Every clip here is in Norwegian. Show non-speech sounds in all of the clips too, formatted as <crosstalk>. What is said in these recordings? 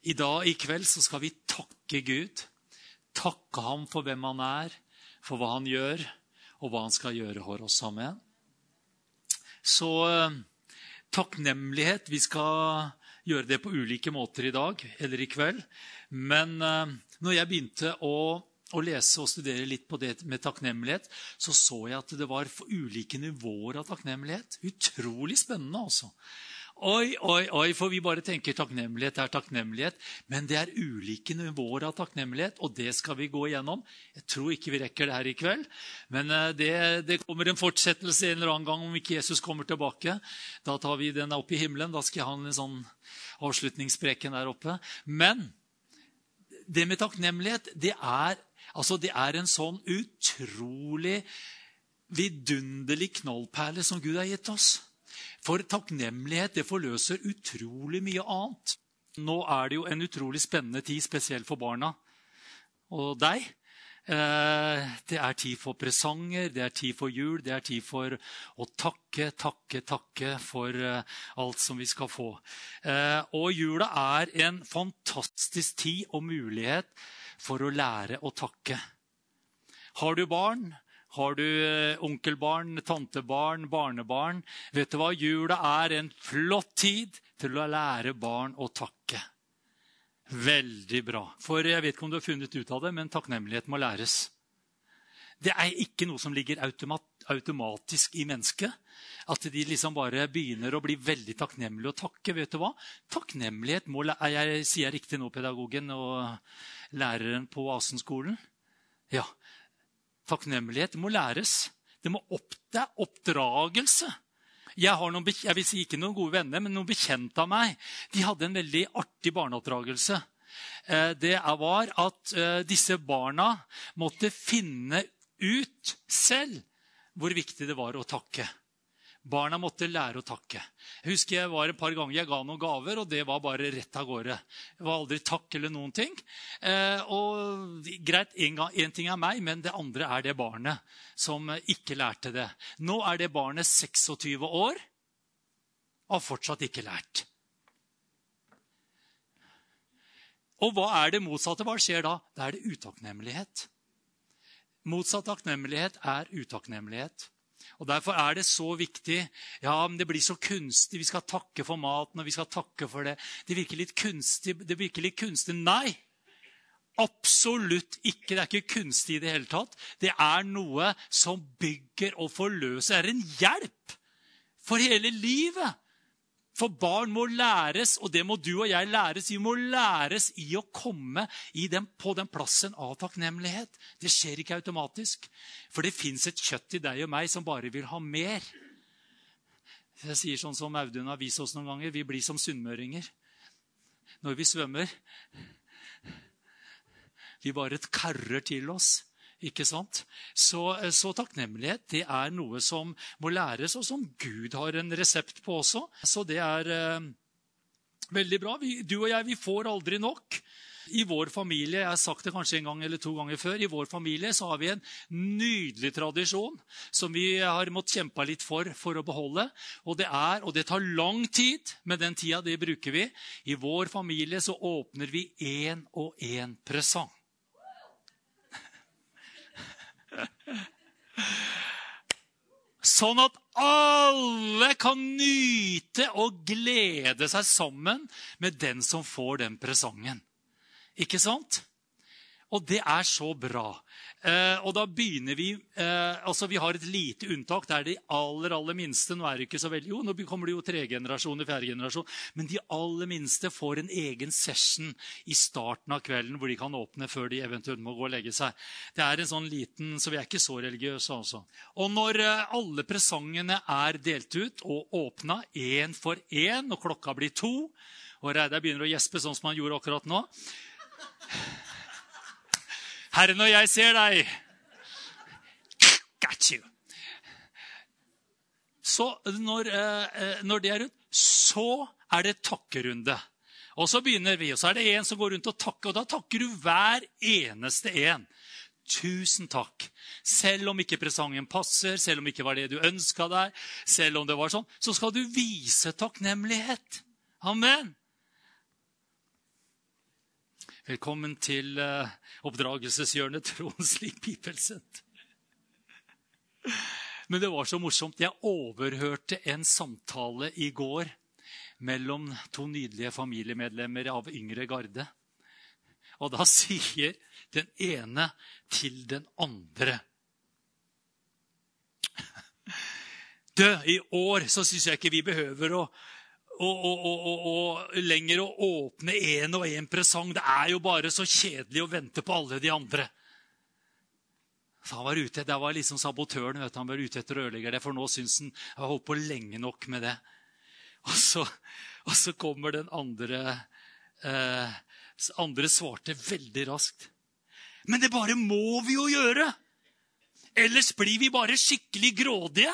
I dag i kveld så skal vi takke Gud. Takke ham for hvem han er, for hva han gjør, og hva han skal gjøre for oss. sammen. Så eh, takknemlighet Vi skal gjøre det på ulike måter i dag eller i kveld. Men eh, når jeg begynte å, å lese og studere litt på det med takknemlighet, så så jeg at det var ulike nivåer av takknemlighet. Utrolig spennende, altså. Oi, oi, oi, for vi bare tenker takknemlighet er takknemlighet. Men det er ulike nivåer av takknemlighet, og det skal vi gå igjennom. Jeg tror ikke vi rekker det her i kveld, men eh, det, det, kommer en fortsettelse en eller annen gang om ikke Jesus kommer tilbake. Da tar vi den opp i himmelen. Da skal jeg ha en sånn avslutningspreken der oppe. Men det med takknemlighet, det er, altså det er en sånn utrolig vidunderlig knallperle som Gud har gitt oss. For takknemlighet det forløser utrolig mye annet. Nå er det jo en utrolig spennende tid, spesielt for barna og deg. Eh, det er tid for presanger, det er tid for jul, det er tid for å takke, takke, takke for eh, alt som vi skal få. Eh, og jula er en fantastisk tid og mulighet for å lære å takke. Har du barn, har du eh, onkelbarn, tantebarn, barnebarn? Vet du hva? Jula er en flott tid til å lære barn å takke. Veldig bra. For jeg vet ikke om du har funnet ut av det, men takknemlighet må læres. Det er ikke noe som ligger automat, automatisk i mennesket. At de liksom bare begynner å bli veldig takknemlige og takke. vet du hva? Takknemlighet må Jeg sier riktig nå, pedagogen og læreren på Asenskolen. Ja, Takknemlighet må læres. Det, må opp, det er oppdragelse. Jeg har noen, jeg vil si ikke noen gode venner, men noen bekjente av meg. De hadde en veldig artig barneoppdragelse. Eh, det var at eh, disse barna måtte finne ut selv hvor viktig det var å takke. Barna måtte lære å takke. Jeg husker jeg var et par ganger jeg ga noen gaver, og det var bare rett av gårde. Det var aldri takk eller noen ting. Eh, og Greit, én ting er meg, men det andre er det barnet som ikke lærte det. Nå er det barnet 26 år og har fortsatt ikke lært. Og hva er det motsatte? Hva skjer da? Da er det utakknemlighet. Motsatt takknemlighet er utakknemlighet. Og Derfor er det så viktig. Ja, men det blir så kunstig. Vi skal takke for maten, og vi skal takke for det. Det virker litt kunstig. Det virker litt kunstig. Nei! Absolutt ikke. Det er ikke kunstig i det hele tatt. Det er noe som bygger og forløser. Det er en hjelp for hele livet. For barn må læres, og det må du og jeg læres. Vi må læres i å komme i den, på den plassen av takknemlighet. Det skjer ikke automatisk. For det fins et kjøtt i deg og meg som bare vil ha mer. Jeg sier sånn som Audun har vist oss noen ganger. Vi blir som sunnmøringer når vi svømmer. Vi bare karrer til oss. Ikke sant? Så, så, takknemlighet det er noe som må læres, og som Gud har en resept på også. Så det er eh, veldig bra. Vi, du og jeg vi får aldri nok. I vår familie jeg har sagt det kanskje en gang eller to ganger før, i vår familie så har vi en nydelig tradisjon som vi har måttet kjempe litt for for å beholde. Og det er, og det tar lang tid, men den tida det bruker vi. I vår familie så åpner vi én og én presang. <laughs> Sånn at alle kan nyte og glede seg sammen med den som får den presangen. Ikke sant? Og det er så bra. Eh, og da begynner Vi eh, altså vi har et lite unntak. Det er de aller aller minste. Nå er det ikke så veldig, jo, nå kommer det jo tre generasjoner, fjerde generasjon. Men de aller minste får en egen session i starten av kvelden hvor de kan åpne før de eventuelt må gå og legge seg. Det er en sånn liten, Så vi er ikke så religiøse, altså. Og når eh, alle presangene er delt ut og åpna én for én, og klokka blir to og Reidar begynner å gjespe sånn som han gjorde akkurat nå Herre, når jeg ser deg Got you! Så når, eh, når det er rundt, så er det takkerunde. Og så begynner vi, og så er det en som går rundt og takker. Og da takker du hver eneste en. Tusen takk. Selv om ikke presangen passer, selv om ikke var det du ønska deg, selv om det var sånn, så skal du vise takknemlighet. Amen. Velkommen til uh, oppdragelseshjørnet <laughs> Tronslik Bibelsenter. Men det var så morsomt. Jeg overhørte en samtale i går mellom to nydelige familiemedlemmer av yngre garde. Og da <laughs> sier den ene til den andre <laughs> Du, i år så syns jeg ikke vi behøver å og, lenger å åpne én og én presang. Det er jo bare så kjedelig å vente på alle de andre. Så han var ute, Det var liksom sabotøren. vet du, Han var ute etter å ødelegge det, for nå syns han jeg har holdt på lenge nok med det. Og så, og så kommer den andre eh, andre svarte veldig raskt. Men det bare må vi jo gjøre! Ellers blir vi bare skikkelig grådige.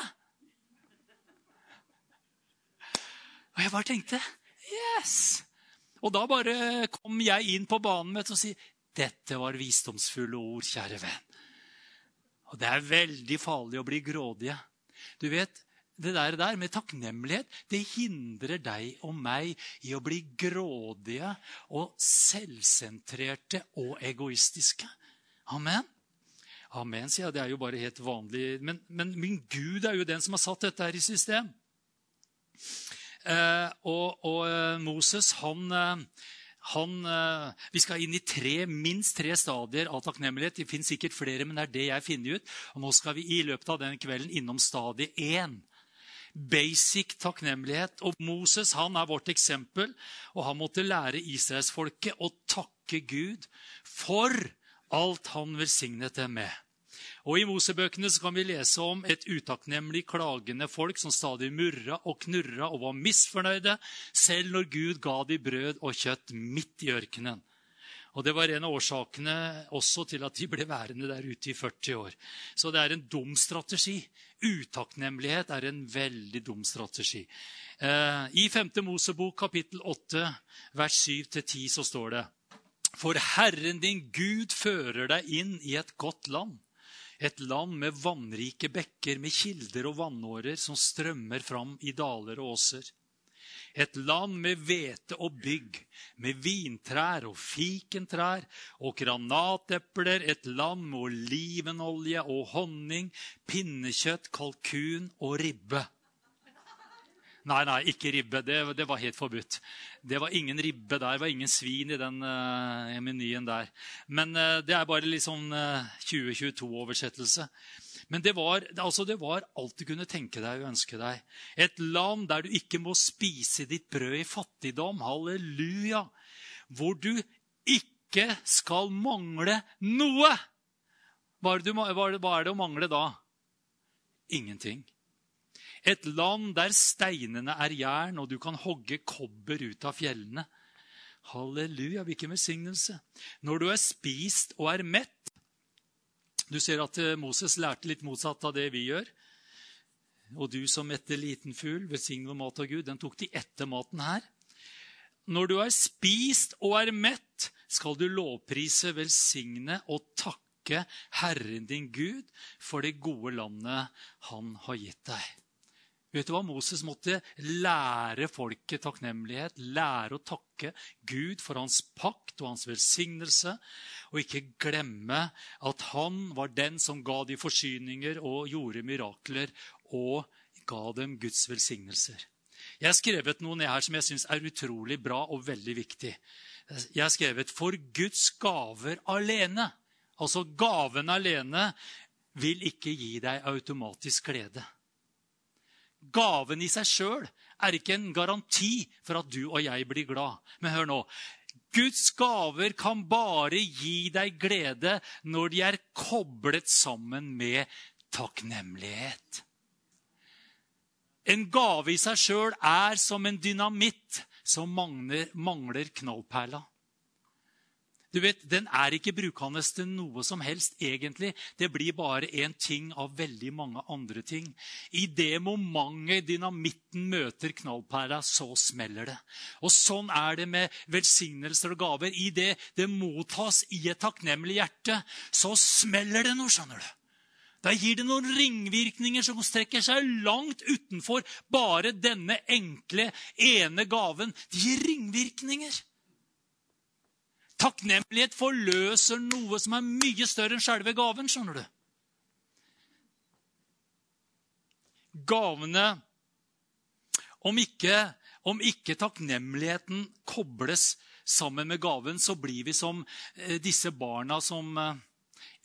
Og jeg bare tenkte Yes! Og da bare kom jeg inn på banen med og si dette var visdomsfulle ord, kjære venn. Og det er veldig farlig å bli grådige. Du vet, Det der, der med takknemlighet det hindrer deg og meg i å bli grådige og selvsentrerte og egoistiske. Amen. Amen, sier jeg. Det er jo bare helt vanlig. Men, men min Gud er jo den som har satt dette her i system. Eh, og, og eh, Moses, han, eh, han, Vi skal inn i tre, minst tre stadier av takknemlighet. Det finnes sikkert flere, men det er det jeg finner ut. Og nå skal vi i løpet av den kvelden innom stadie én. Basic takknemlighet. Og Moses han er vårt eksempel. Og han måtte lære israelsfolket å takke Gud for alt han velsignet dem med. Og I Mosebøkene så kan vi lese om et utakknemlig, klagende folk som stadig murra og knurra og var misfornøyde, selv når Gud ga de brød og kjøtt midt i ørkenen. Og Det var en av årsakene også til at de ble værende der ute i 40 år. Så det er en dum strategi. Utakknemlighet er en veldig dum strategi. Eh, I 5. Mosebok kapittel 8, vers 7-10 så står det For Herren din Gud fører deg inn i et godt land et land med vannrike bekker, med kilder og vannårer som strømmer fram i daler og åser. Et land med hvete og bygg, med vintrær og fikentrær og granatepler. Et land med olivenolje og honning, pinnekjøtt, kalkun og ribbe. Nei, nei, ikke ribbe. Det, det, var helt forbudt. Det var ingen ribbe der. Det var ingen svin i den uh, menyen der. Men uh, det er bare litt sånn uh, 2022-oversettelse. Men det var, altså, det var alt du kunne tenke deg og ønske deg. Et land der du ikke må spise ditt brød i fattigdom. Halleluja! Hvor du ikke skal mangle noe. Hva er det, hva er det å mangle da? Ingenting. Et land der steinene er jern, og du kan hogge kobber ut av fjellene. Halleluja, hvilken velsignelse. Når du er spist og er mett Du ser at eh, Moses lærte litt motsatt av det vi gjør. Og du som etter liten fugl, velsignet mat av Gud, den tok de etter maten her. Når du er spist og er mett, skal du lovprise, velsigne og takke Herren din Gud for det gode landet han har gitt deg. Vet du hva? Moses måtte lære folket takknemlighet. Lære å takke Gud for hans pakt og hans velsignelse. Og ikke glemme at han var den som ga de forsyninger og gjorde mirakler og ga dem Guds velsignelser. Jeg har skrevet noe ned her som jeg syns er utrolig bra og veldig viktig. Jeg har skrevet 'For Guds gaver alene'. Altså gaven alene vil ikke gi deg automatisk glede. Gaven i seg sjøl er ikke en garanti for at du og jeg blir glad. Men hør nå. Guds gaver kan bare gi deg glede når de er koblet sammen med takknemlighet. En gave i seg sjøl er som en dynamitt som mangler, mangler knallperla. Du vet, Den er ikke brukende til noe som helst, egentlig. Det blir bare en ting av veldig mange andre ting. I det momentet dynamitten møter knallpæra, så smeller det. Og Sånn er det med velsignelser og gaver. I det det mottas i et takknemlig hjerte, så smeller det noe. skjønner du. Da gir det noen ringvirkninger som strekker seg langt utenfor bare denne enkle, ene gaven. Det gir ringvirkninger. Takknemlighet forløser noe som er mye større enn selve gaven. skjønner du. Gavene Om ikke, om ikke takknemligheten kobles sammen med gaven, så blir vi som eh, disse barna som eh,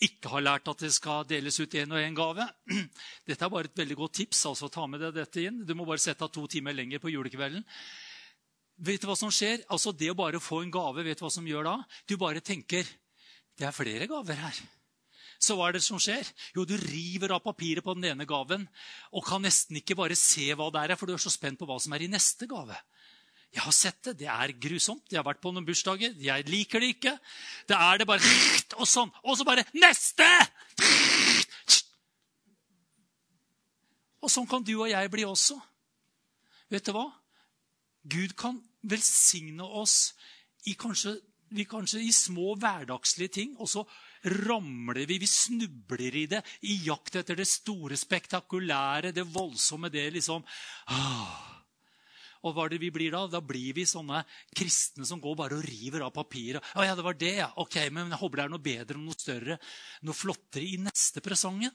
ikke har lært at det skal deles ut én og én gave. <clears throat> Dette er bare et veldig godt tips. altså Ta med deg dette inn. Du må bare sette av to timer lenger på julekvelden. Vet du hva som skjer? Altså Det å bare få en gave, vet du hva som gjør da? Du bare tenker det er flere gaver her. Så hva er det som skjer? Jo, du river av papiret på den ene gaven og kan nesten ikke bare se hva det er, for du er så spent på hva som er i neste gave. Jeg har sett det. Det er grusomt. Jeg har vært på noen bursdager. Jeg liker det ikke. Det er det bare <laughs> Og sånn. Og så bare Neste! <laughs> Og sånn kan du og jeg bli også. Vet du hva? Gud kan velsigne oss i kanskje, kanskje i små hverdagslige ting. Og så ramler vi, vi snubler i det i jakt etter det store, spektakulære, det voldsomme, det liksom ah. Og hva er det vi blir da? Da blir vi sånne kristne som går bare og river av papiret. Å ja, det var det, ja. Ok, Men jeg håper det er noe bedre noe større, noe flottere i neste presongen.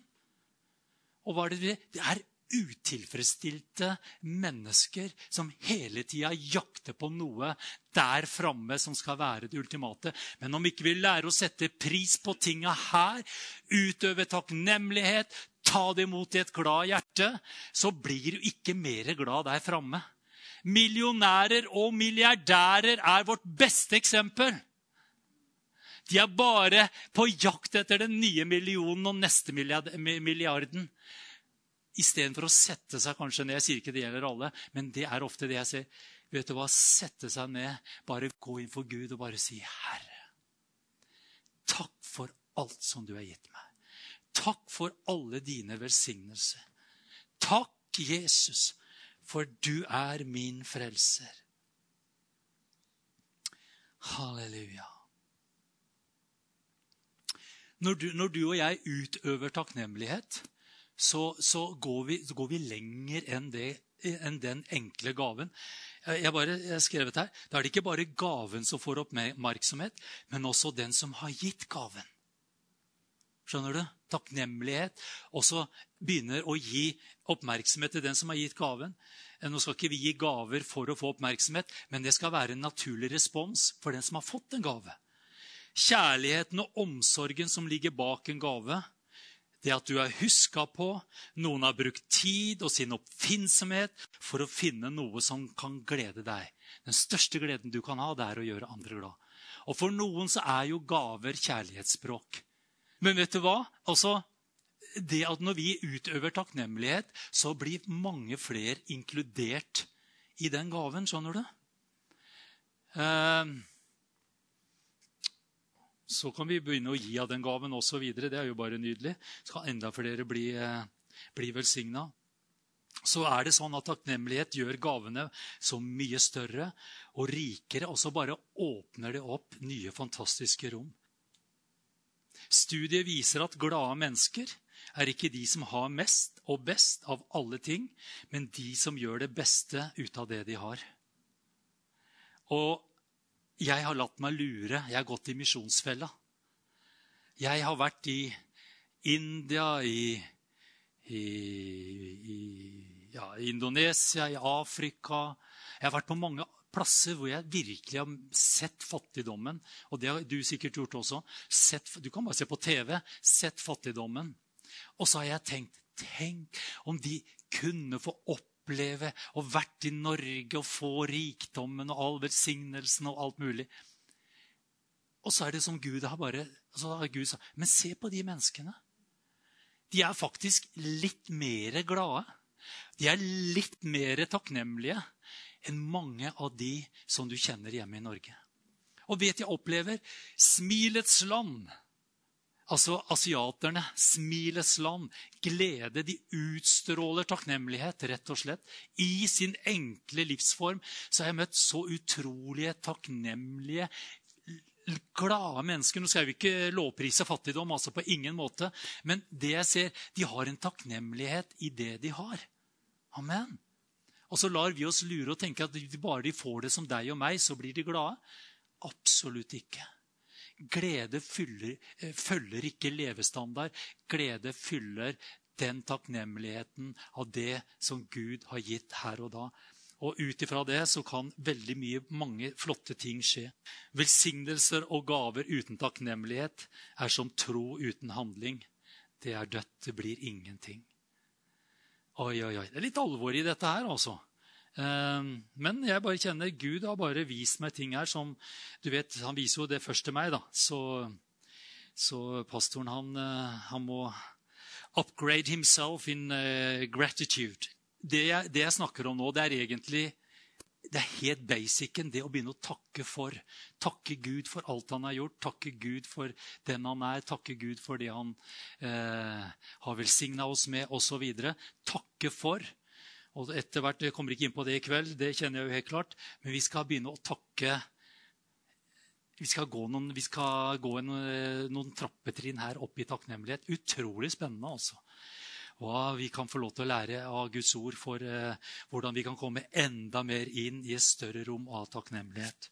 Og hva er det vi Det er utilfredsstilte mennesker som hele tida jakter på noe der framme som skal være det ultimate. Men om ikke vi lærer å sette pris på tinga her, utøve takknemlighet, ta det imot i et glad hjerte, så blir du ikke mer glad der framme. Millionærer og milliardærer er vårt beste eksempel. De er bare på jakt etter den nye millionen og neste milliarden. Istedenfor å sette seg kanskje ned. Jeg sier ikke det gjelder alle, men det er ofte det jeg ser. Vet du hva? Sette seg ned, bare gå inn for Gud og bare si, 'Herre, takk for alt som du har gitt meg.' Takk for alle dine velsignelser. Takk, Jesus, for du er min frelser. Halleluja. Når du, når du, og jeg utøver takknemlighet, så, så, går, vi, så går, vi, lenger enn, det, enn den enkle gaven. Jeg, bare, skrevet her, Da er det ikke bare gaven som får oppmerksomhet, men også den som har gitt gaven. Skjønner du? Takknemlighet. Og så begynner å gi oppmerksomhet til den som har gitt gaven. Eh, nå skal ikke vi gi gaver for å få oppmerksomhet, men det skal være en naturlig respons for den som har fått en gave. Kjærligheten og omsorgen som ligger bak en gave, det at du er huska på, noen har brukt tid og sin oppfinnsomhet for å finne noe som kan glede deg. Den største gleden du kan ha, det er å gjøre andre glad. Og for noen så er jo gaver kjærlighetsspråk. Men vet du hva? Altså, det at når vi utøver takknemlighet, så blir mange flere inkludert i den gaven. Skjønner du? Ehm, så kan vi begynne å gi av den gaven osv. Det er jo bare nydelig. Så kan enda flere bli, eh, bli velsigna. Så er det sånn at takknemlighet gjør gavene så mye større og rikere, og så bare åpner det opp nye, fantastiske rom. Studiet viser at glade mennesker er ikke de som har mest og best av alle ting, men de som gjør det beste ut av det de har. Og jeg har latt meg lure. Jeg har gått i misjonsfella. Jeg har vært i India, i, i, i ja, Indonesia, i Afrika. Jeg har vært på mange plasser hvor jeg virkelig har sett fattigdommen. Og det har du sikkert gjort også. Sett, du kan bare se på TV. Sett fattigdommen. Og så har jeg tenkt Tenk om de kunne få oppleve og vært i Norge og få rikdommen og all velsignelsen og alt mulig. Og så er det som Gud har bare så har Gud sagt, Men se på de menneskene. De er faktisk litt mer glade. De er litt mer takknemlige enn mange av de som du kjenner hjemme i Norge. Og vet jeg opplever smilets land Altså asiaterne, smilets land, glede. De utstråler takknemlighet, rett og slett. I sin enkle livsform så har jeg møtt så utrolige, takknemlige, glade mennesker. Nå skal vi ikke lovprise fattigdom, altså på ingen måte. Men det jeg ser, de har en takknemlighet i det de har. Amen. Og så lar vi oss lure og tenke at bare de får det som deg og meg, så blir de glade. Absolutt ikke. Glede fyller, eh, følger ikke levestandard. Glede fyller den takknemligheten av det som Gud har gitt her og da. Og ut ifra det så kan veldig mye, mange flotte ting skje. Velsignelser og gaver uten takknemlighet er som tro uten handling. Det er dødt. Det blir ingenting. Oi, oi, oi. Det er litt alvor i dette her, altså. Ehm, men jeg bare kjenner Gud har bare vist meg ting her som du vet, Han viser jo det først til meg, da. Så, så pastoren, han, eh, han, må upgrade himself in uh, gratitude det jeg, det jeg, snakker om nå, det er egentlig det er helt basicen, det å begynne å takke for. Takke Gud for alt han har gjort, takke Gud for den han er, takke Gud for det han eh, har velsigna oss med, osv. Takke for. Og etter hvert, Jeg kommer ikke inn på det i kveld, det kjenner jeg jo helt klart, men vi skal begynne å takke. Vi skal gå noen, skal gå en, eh, noen trappetrinn her opp i takknemlighet. Utrolig spennende, altså hva vi kan få lov til å lære av Guds ord for eh, hvordan vi kan komme enda mer inn i et større rom av takknemlighet.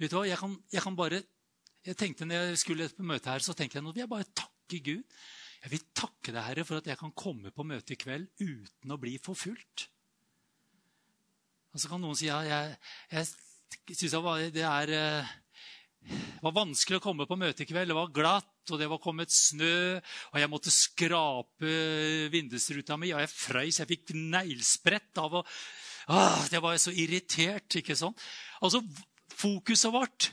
Vet du hva? Jeg kan, jeg kan bare, jeg tenkte når jeg skulle på møte her, så tenkte jeg nå vil jeg bare takke Gud. Jeg vil takke deg, Herre, for at jeg kan komme på møte i kveld uten å bli forfulgt. Og så kan noen si ja, jeg, jeg syns det er eh, var vanskelig å komme på møte i kveld. Det var glatt, og det var kommet snø. Og jeg måtte skrape vindusruta mi, og jeg frøys. Jeg fikk neglsprett av å Åh, Det var så irritert, ikke sånn? Altså, fokuset vårt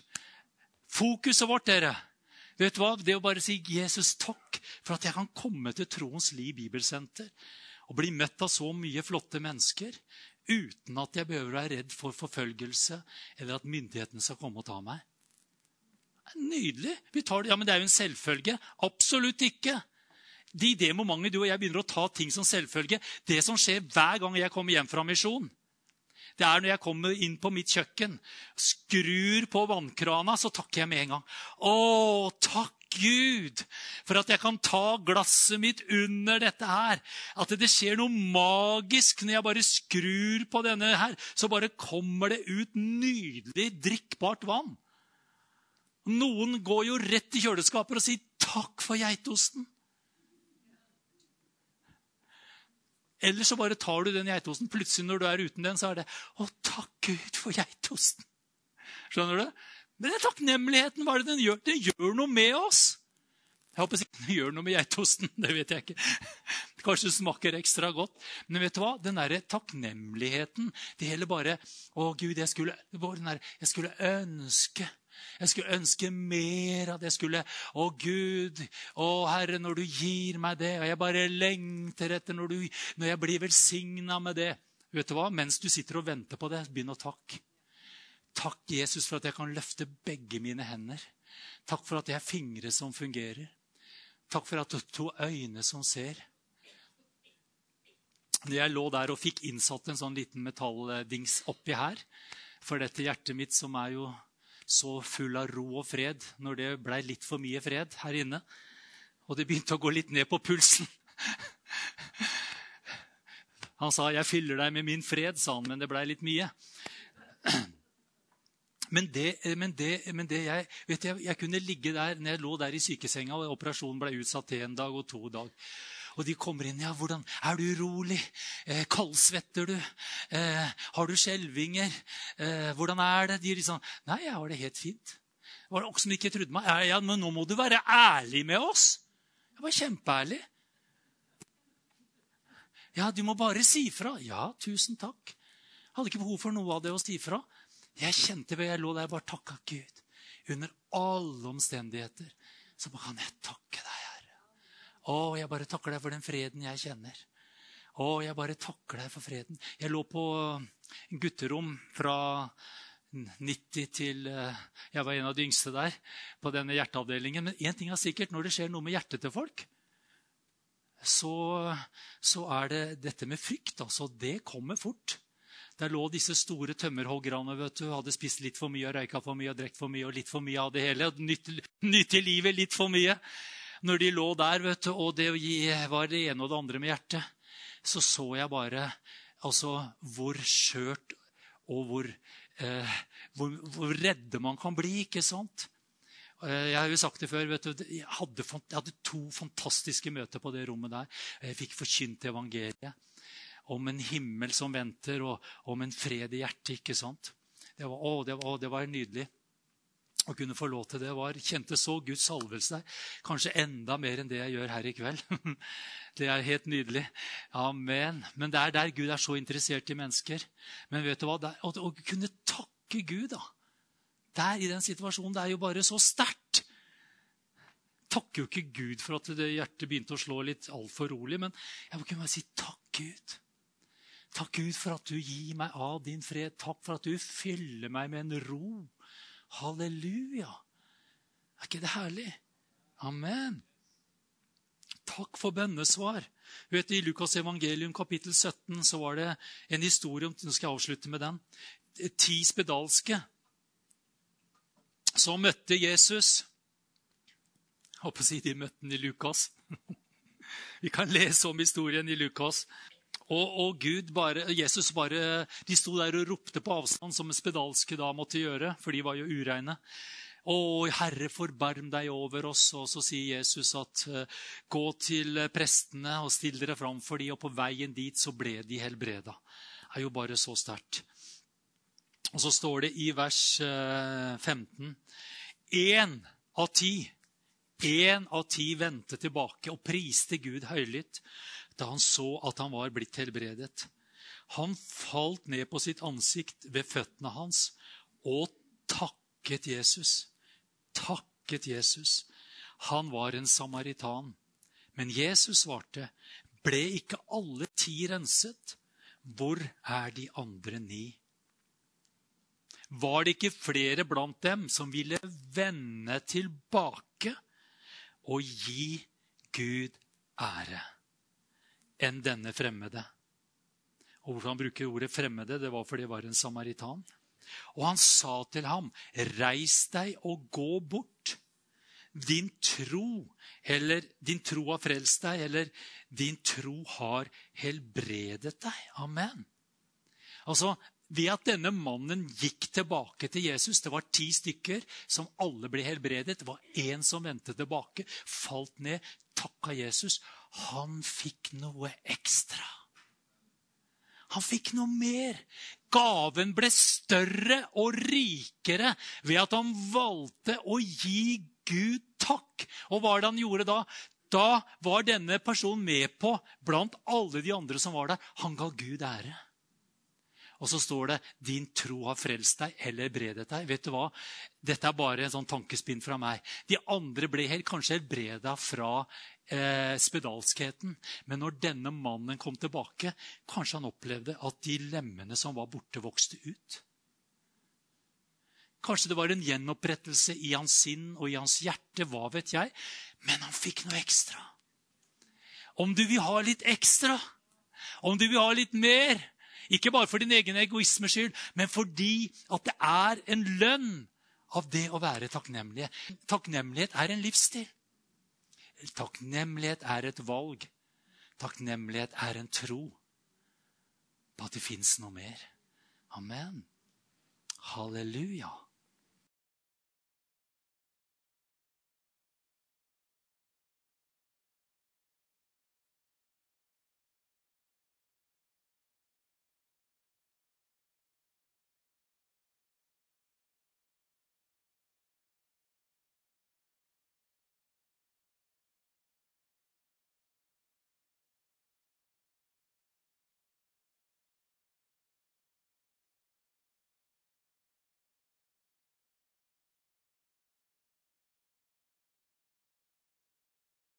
Fokuset vårt, dere. Vet du hva? Det å bare si 'Jesus, takk for at jeg kan komme til Troens Liv Bibelsenter' og bli møtt av så mye flotte mennesker uten at jeg behøver å være redd for forfølgelse eller at myndighetene skal komme og ta meg. Nydelig. Vi tar det. Ja, Men det er jo en selvfølge. Absolutt ikke. De, det momentet du og jeg begynner å ta ting som selvfølge, det som skjer hver gang jeg kommer hjem fra misjon, det er når jeg kommer inn på mitt kjøkken, skrur på vannkrana, så takker jeg med en gang. Å, takk Gud for at jeg kan ta glasset mitt under dette her. At det skjer noe magisk når jeg bare skrur på denne her. Så bare kommer det ut nydelig drikkbart vann. Noen går jo rett i kjøleskapet og sier 'takk for geitosten'. Eller så bare tar du den geitosten. Plutselig når du er uten den, så er det 'Å, takk Gud for geitosten'. Skjønner du? Men er takknemligheten. Hva er det den gjør? Den gjør noe med oss. Jeg håper ikke den gjør noe med geitosten. <laughs> Det vet jeg ikke. Kanskje det smaker ekstra godt. Men vet du hva? Den derre takknemligheten Det gjelder bare Å, Gud, jeg skulle, jeg skulle ønske jeg skulle ønske mer av det. Jeg skulle Å, Gud, å Herre, når du gir meg det Og jeg bare lengter etter når, du, når jeg blir velsigna med det. Vet du hva? Mens du sitter og venter på det, begynn å takke. Takk, Jesus, for at jeg kan løfte begge mine hender. Takk for at jeg har fingre som fungerer. Takk for at du to øyne som ser. Når jeg lå der og fikk innsatt en sånn liten metalldings oppi her For dette hjertet mitt, som er jo så full av ro og fred når det blei litt for mye fred her inne. Og det begynte å gå litt ned på pulsen. Han sa, 'Jeg fyller deg med min fred', sa han, men det blei litt mye. Men det, men det, men det jeg, vet jeg, jeg kunne ligge der når jeg lå der i sykesenga, og operasjonen ble utsatt til en dag og to dag. Og de kommer inn. ja, hvordan, 'Er du urolig? Eh, kaldsvetter du? Eh, har du skjelvinger? Eh, hvordan er det?' De liksom 'Nei, jeg har det helt fint'. Det var som ikke trodde meg. Ja, men nå må du være ærlig med oss. Jeg var kjempeærlig. Ja, du må bare si fra. Ja, tusen takk. Jeg hadde ikke behov for noe av det å si fra. Jeg kjente ved jeg lå der, bare takka Gud. Under alle omstendigheter så kan jeg takke deg. Å, jeg bare takker deg for den freden jeg kjenner. Å, jeg bare takker deg for freden. Jeg lå på gutterom fra 90 til eh, Jeg var en av de yngste der på denne hjerteavdelingen. Men én ting er sikkert. Når det skjer noe med hjertet til folk, så, så er det dette med frykt. altså, Det kommer fort. Der lå disse store tømmerhoggerne. Hadde spist litt for mye røyka for mye drukket for mye og litt for mye av det hele. og Nytt i livet litt for mye når de lå der, vet du, og det var det ene og det andre med hjertet, så så jeg bare altså, hvor skjørt og hvor, eh, hvor, hvor redde man kan bli. ikke sant? Jeg har jo sagt det før. vet du, jeg hadde, jeg hadde to fantastiske møter på det rommet der. Jeg fikk forkynt evangeliet om en himmel som venter, og om en fred i hjertet. ikke sant? Det var, å, det var, det var nydelig å kunne få lov til det. var, Kjente så Guds salvelse der. Kanskje enda mer enn det jeg gjør her i kveld. <laughs> Det er helt nydelig. Amen. Men det er der Gud er så interessert i mennesker. Men vet du hva? å, å kunne takke Gud da. der i den situasjonen, det er jo bare så sterkt. Takker jo ikke Gud for at det hjertet begynte å slå litt altfor rolig, men jeg må kunne bare si takk, Gud. Takk, Gud, for at du gir meg av din fred. Takk for at du fyller meg med en ro Halleluja! Er ikke det herlig? Amen. Takk for bønnesvar. Du Vet, I Lukas evangelium kapittel 17 så var det en historie om, nå skal jeg avslutte med den, ti spedalske som møtte Jesus. Jeg håper å si de møtte ham i Lukas. <laughs> Vi kan lese om historien i Lukas. Og, og Gud bare, Jesus bare, De sto der og ropte på avstand, som spedalske da måtte gjøre, for de var jo ureine. Å, Herre, forbarm deg over oss. Og så sier Jesus at gå til prestene og still dere fram for dem, og på veien dit så ble de helbreda. Det er jo bare så sterkt. Og så står det i vers uh, 15 Én av ti Én av ti vendte tilbake og priste Gud høylytt da han så at han var blitt helbredet. Han falt ned på sitt ansikt ved føttene hans og takket Jesus. Takket Jesus. Han var en samaritan. Men Jesus svarte, 'Ble ikke alle ti renset? Hvor er de andre ni?' Var det ikke flere blant dem som ville vende tilbake og gi Gud ære? Enn denne fremmede. Og Hvorfor han bruker ordet 'fremmede', det var fordi det var en samaritan. Og han sa til ham, 'Reis deg og gå bort.' Din tro, eller din tro har frelst deg, eller din tro har helbredet deg. Amen. Altså, ved at denne mannen gikk tilbake til Jesus Det var ti stykker som alle ble helbredet. Det var én som vendte tilbake, falt ned, takka Jesus han fikk noe ekstra. Han fikk noe mer. Gaven ble større og rikere ved at han valgte å gi Gud takk. Og hva var det han gjorde da? Da var denne personen med på, blant alle de andre som var der, han ga Gud ære. Og så står det 'din tro har frelst deg eller bredet deg'. Vet du hva? Dette er bare en sånn tankespinn fra meg. De andre ble helt, kanskje helbreda fra eh, spedalskheten. Men når denne mannen kom tilbake, kanskje han opplevde at de lemmene som var borte, vokste ut. Kanskje det var en gjenopprettelse i hans sinn og i hans hjerte. hva vet jeg. Men han fikk noe ekstra. Om du vil ha litt ekstra, om du vil ha litt mer, ikke bare for din egen egoismes skyld, men fordi at det er en lønn av det å være takknemlige. Takknemlighet er en livsstil. Takknemlighet er et valg. Takknemlighet er en tro på at det fins noe mer. Amen. Halleluja.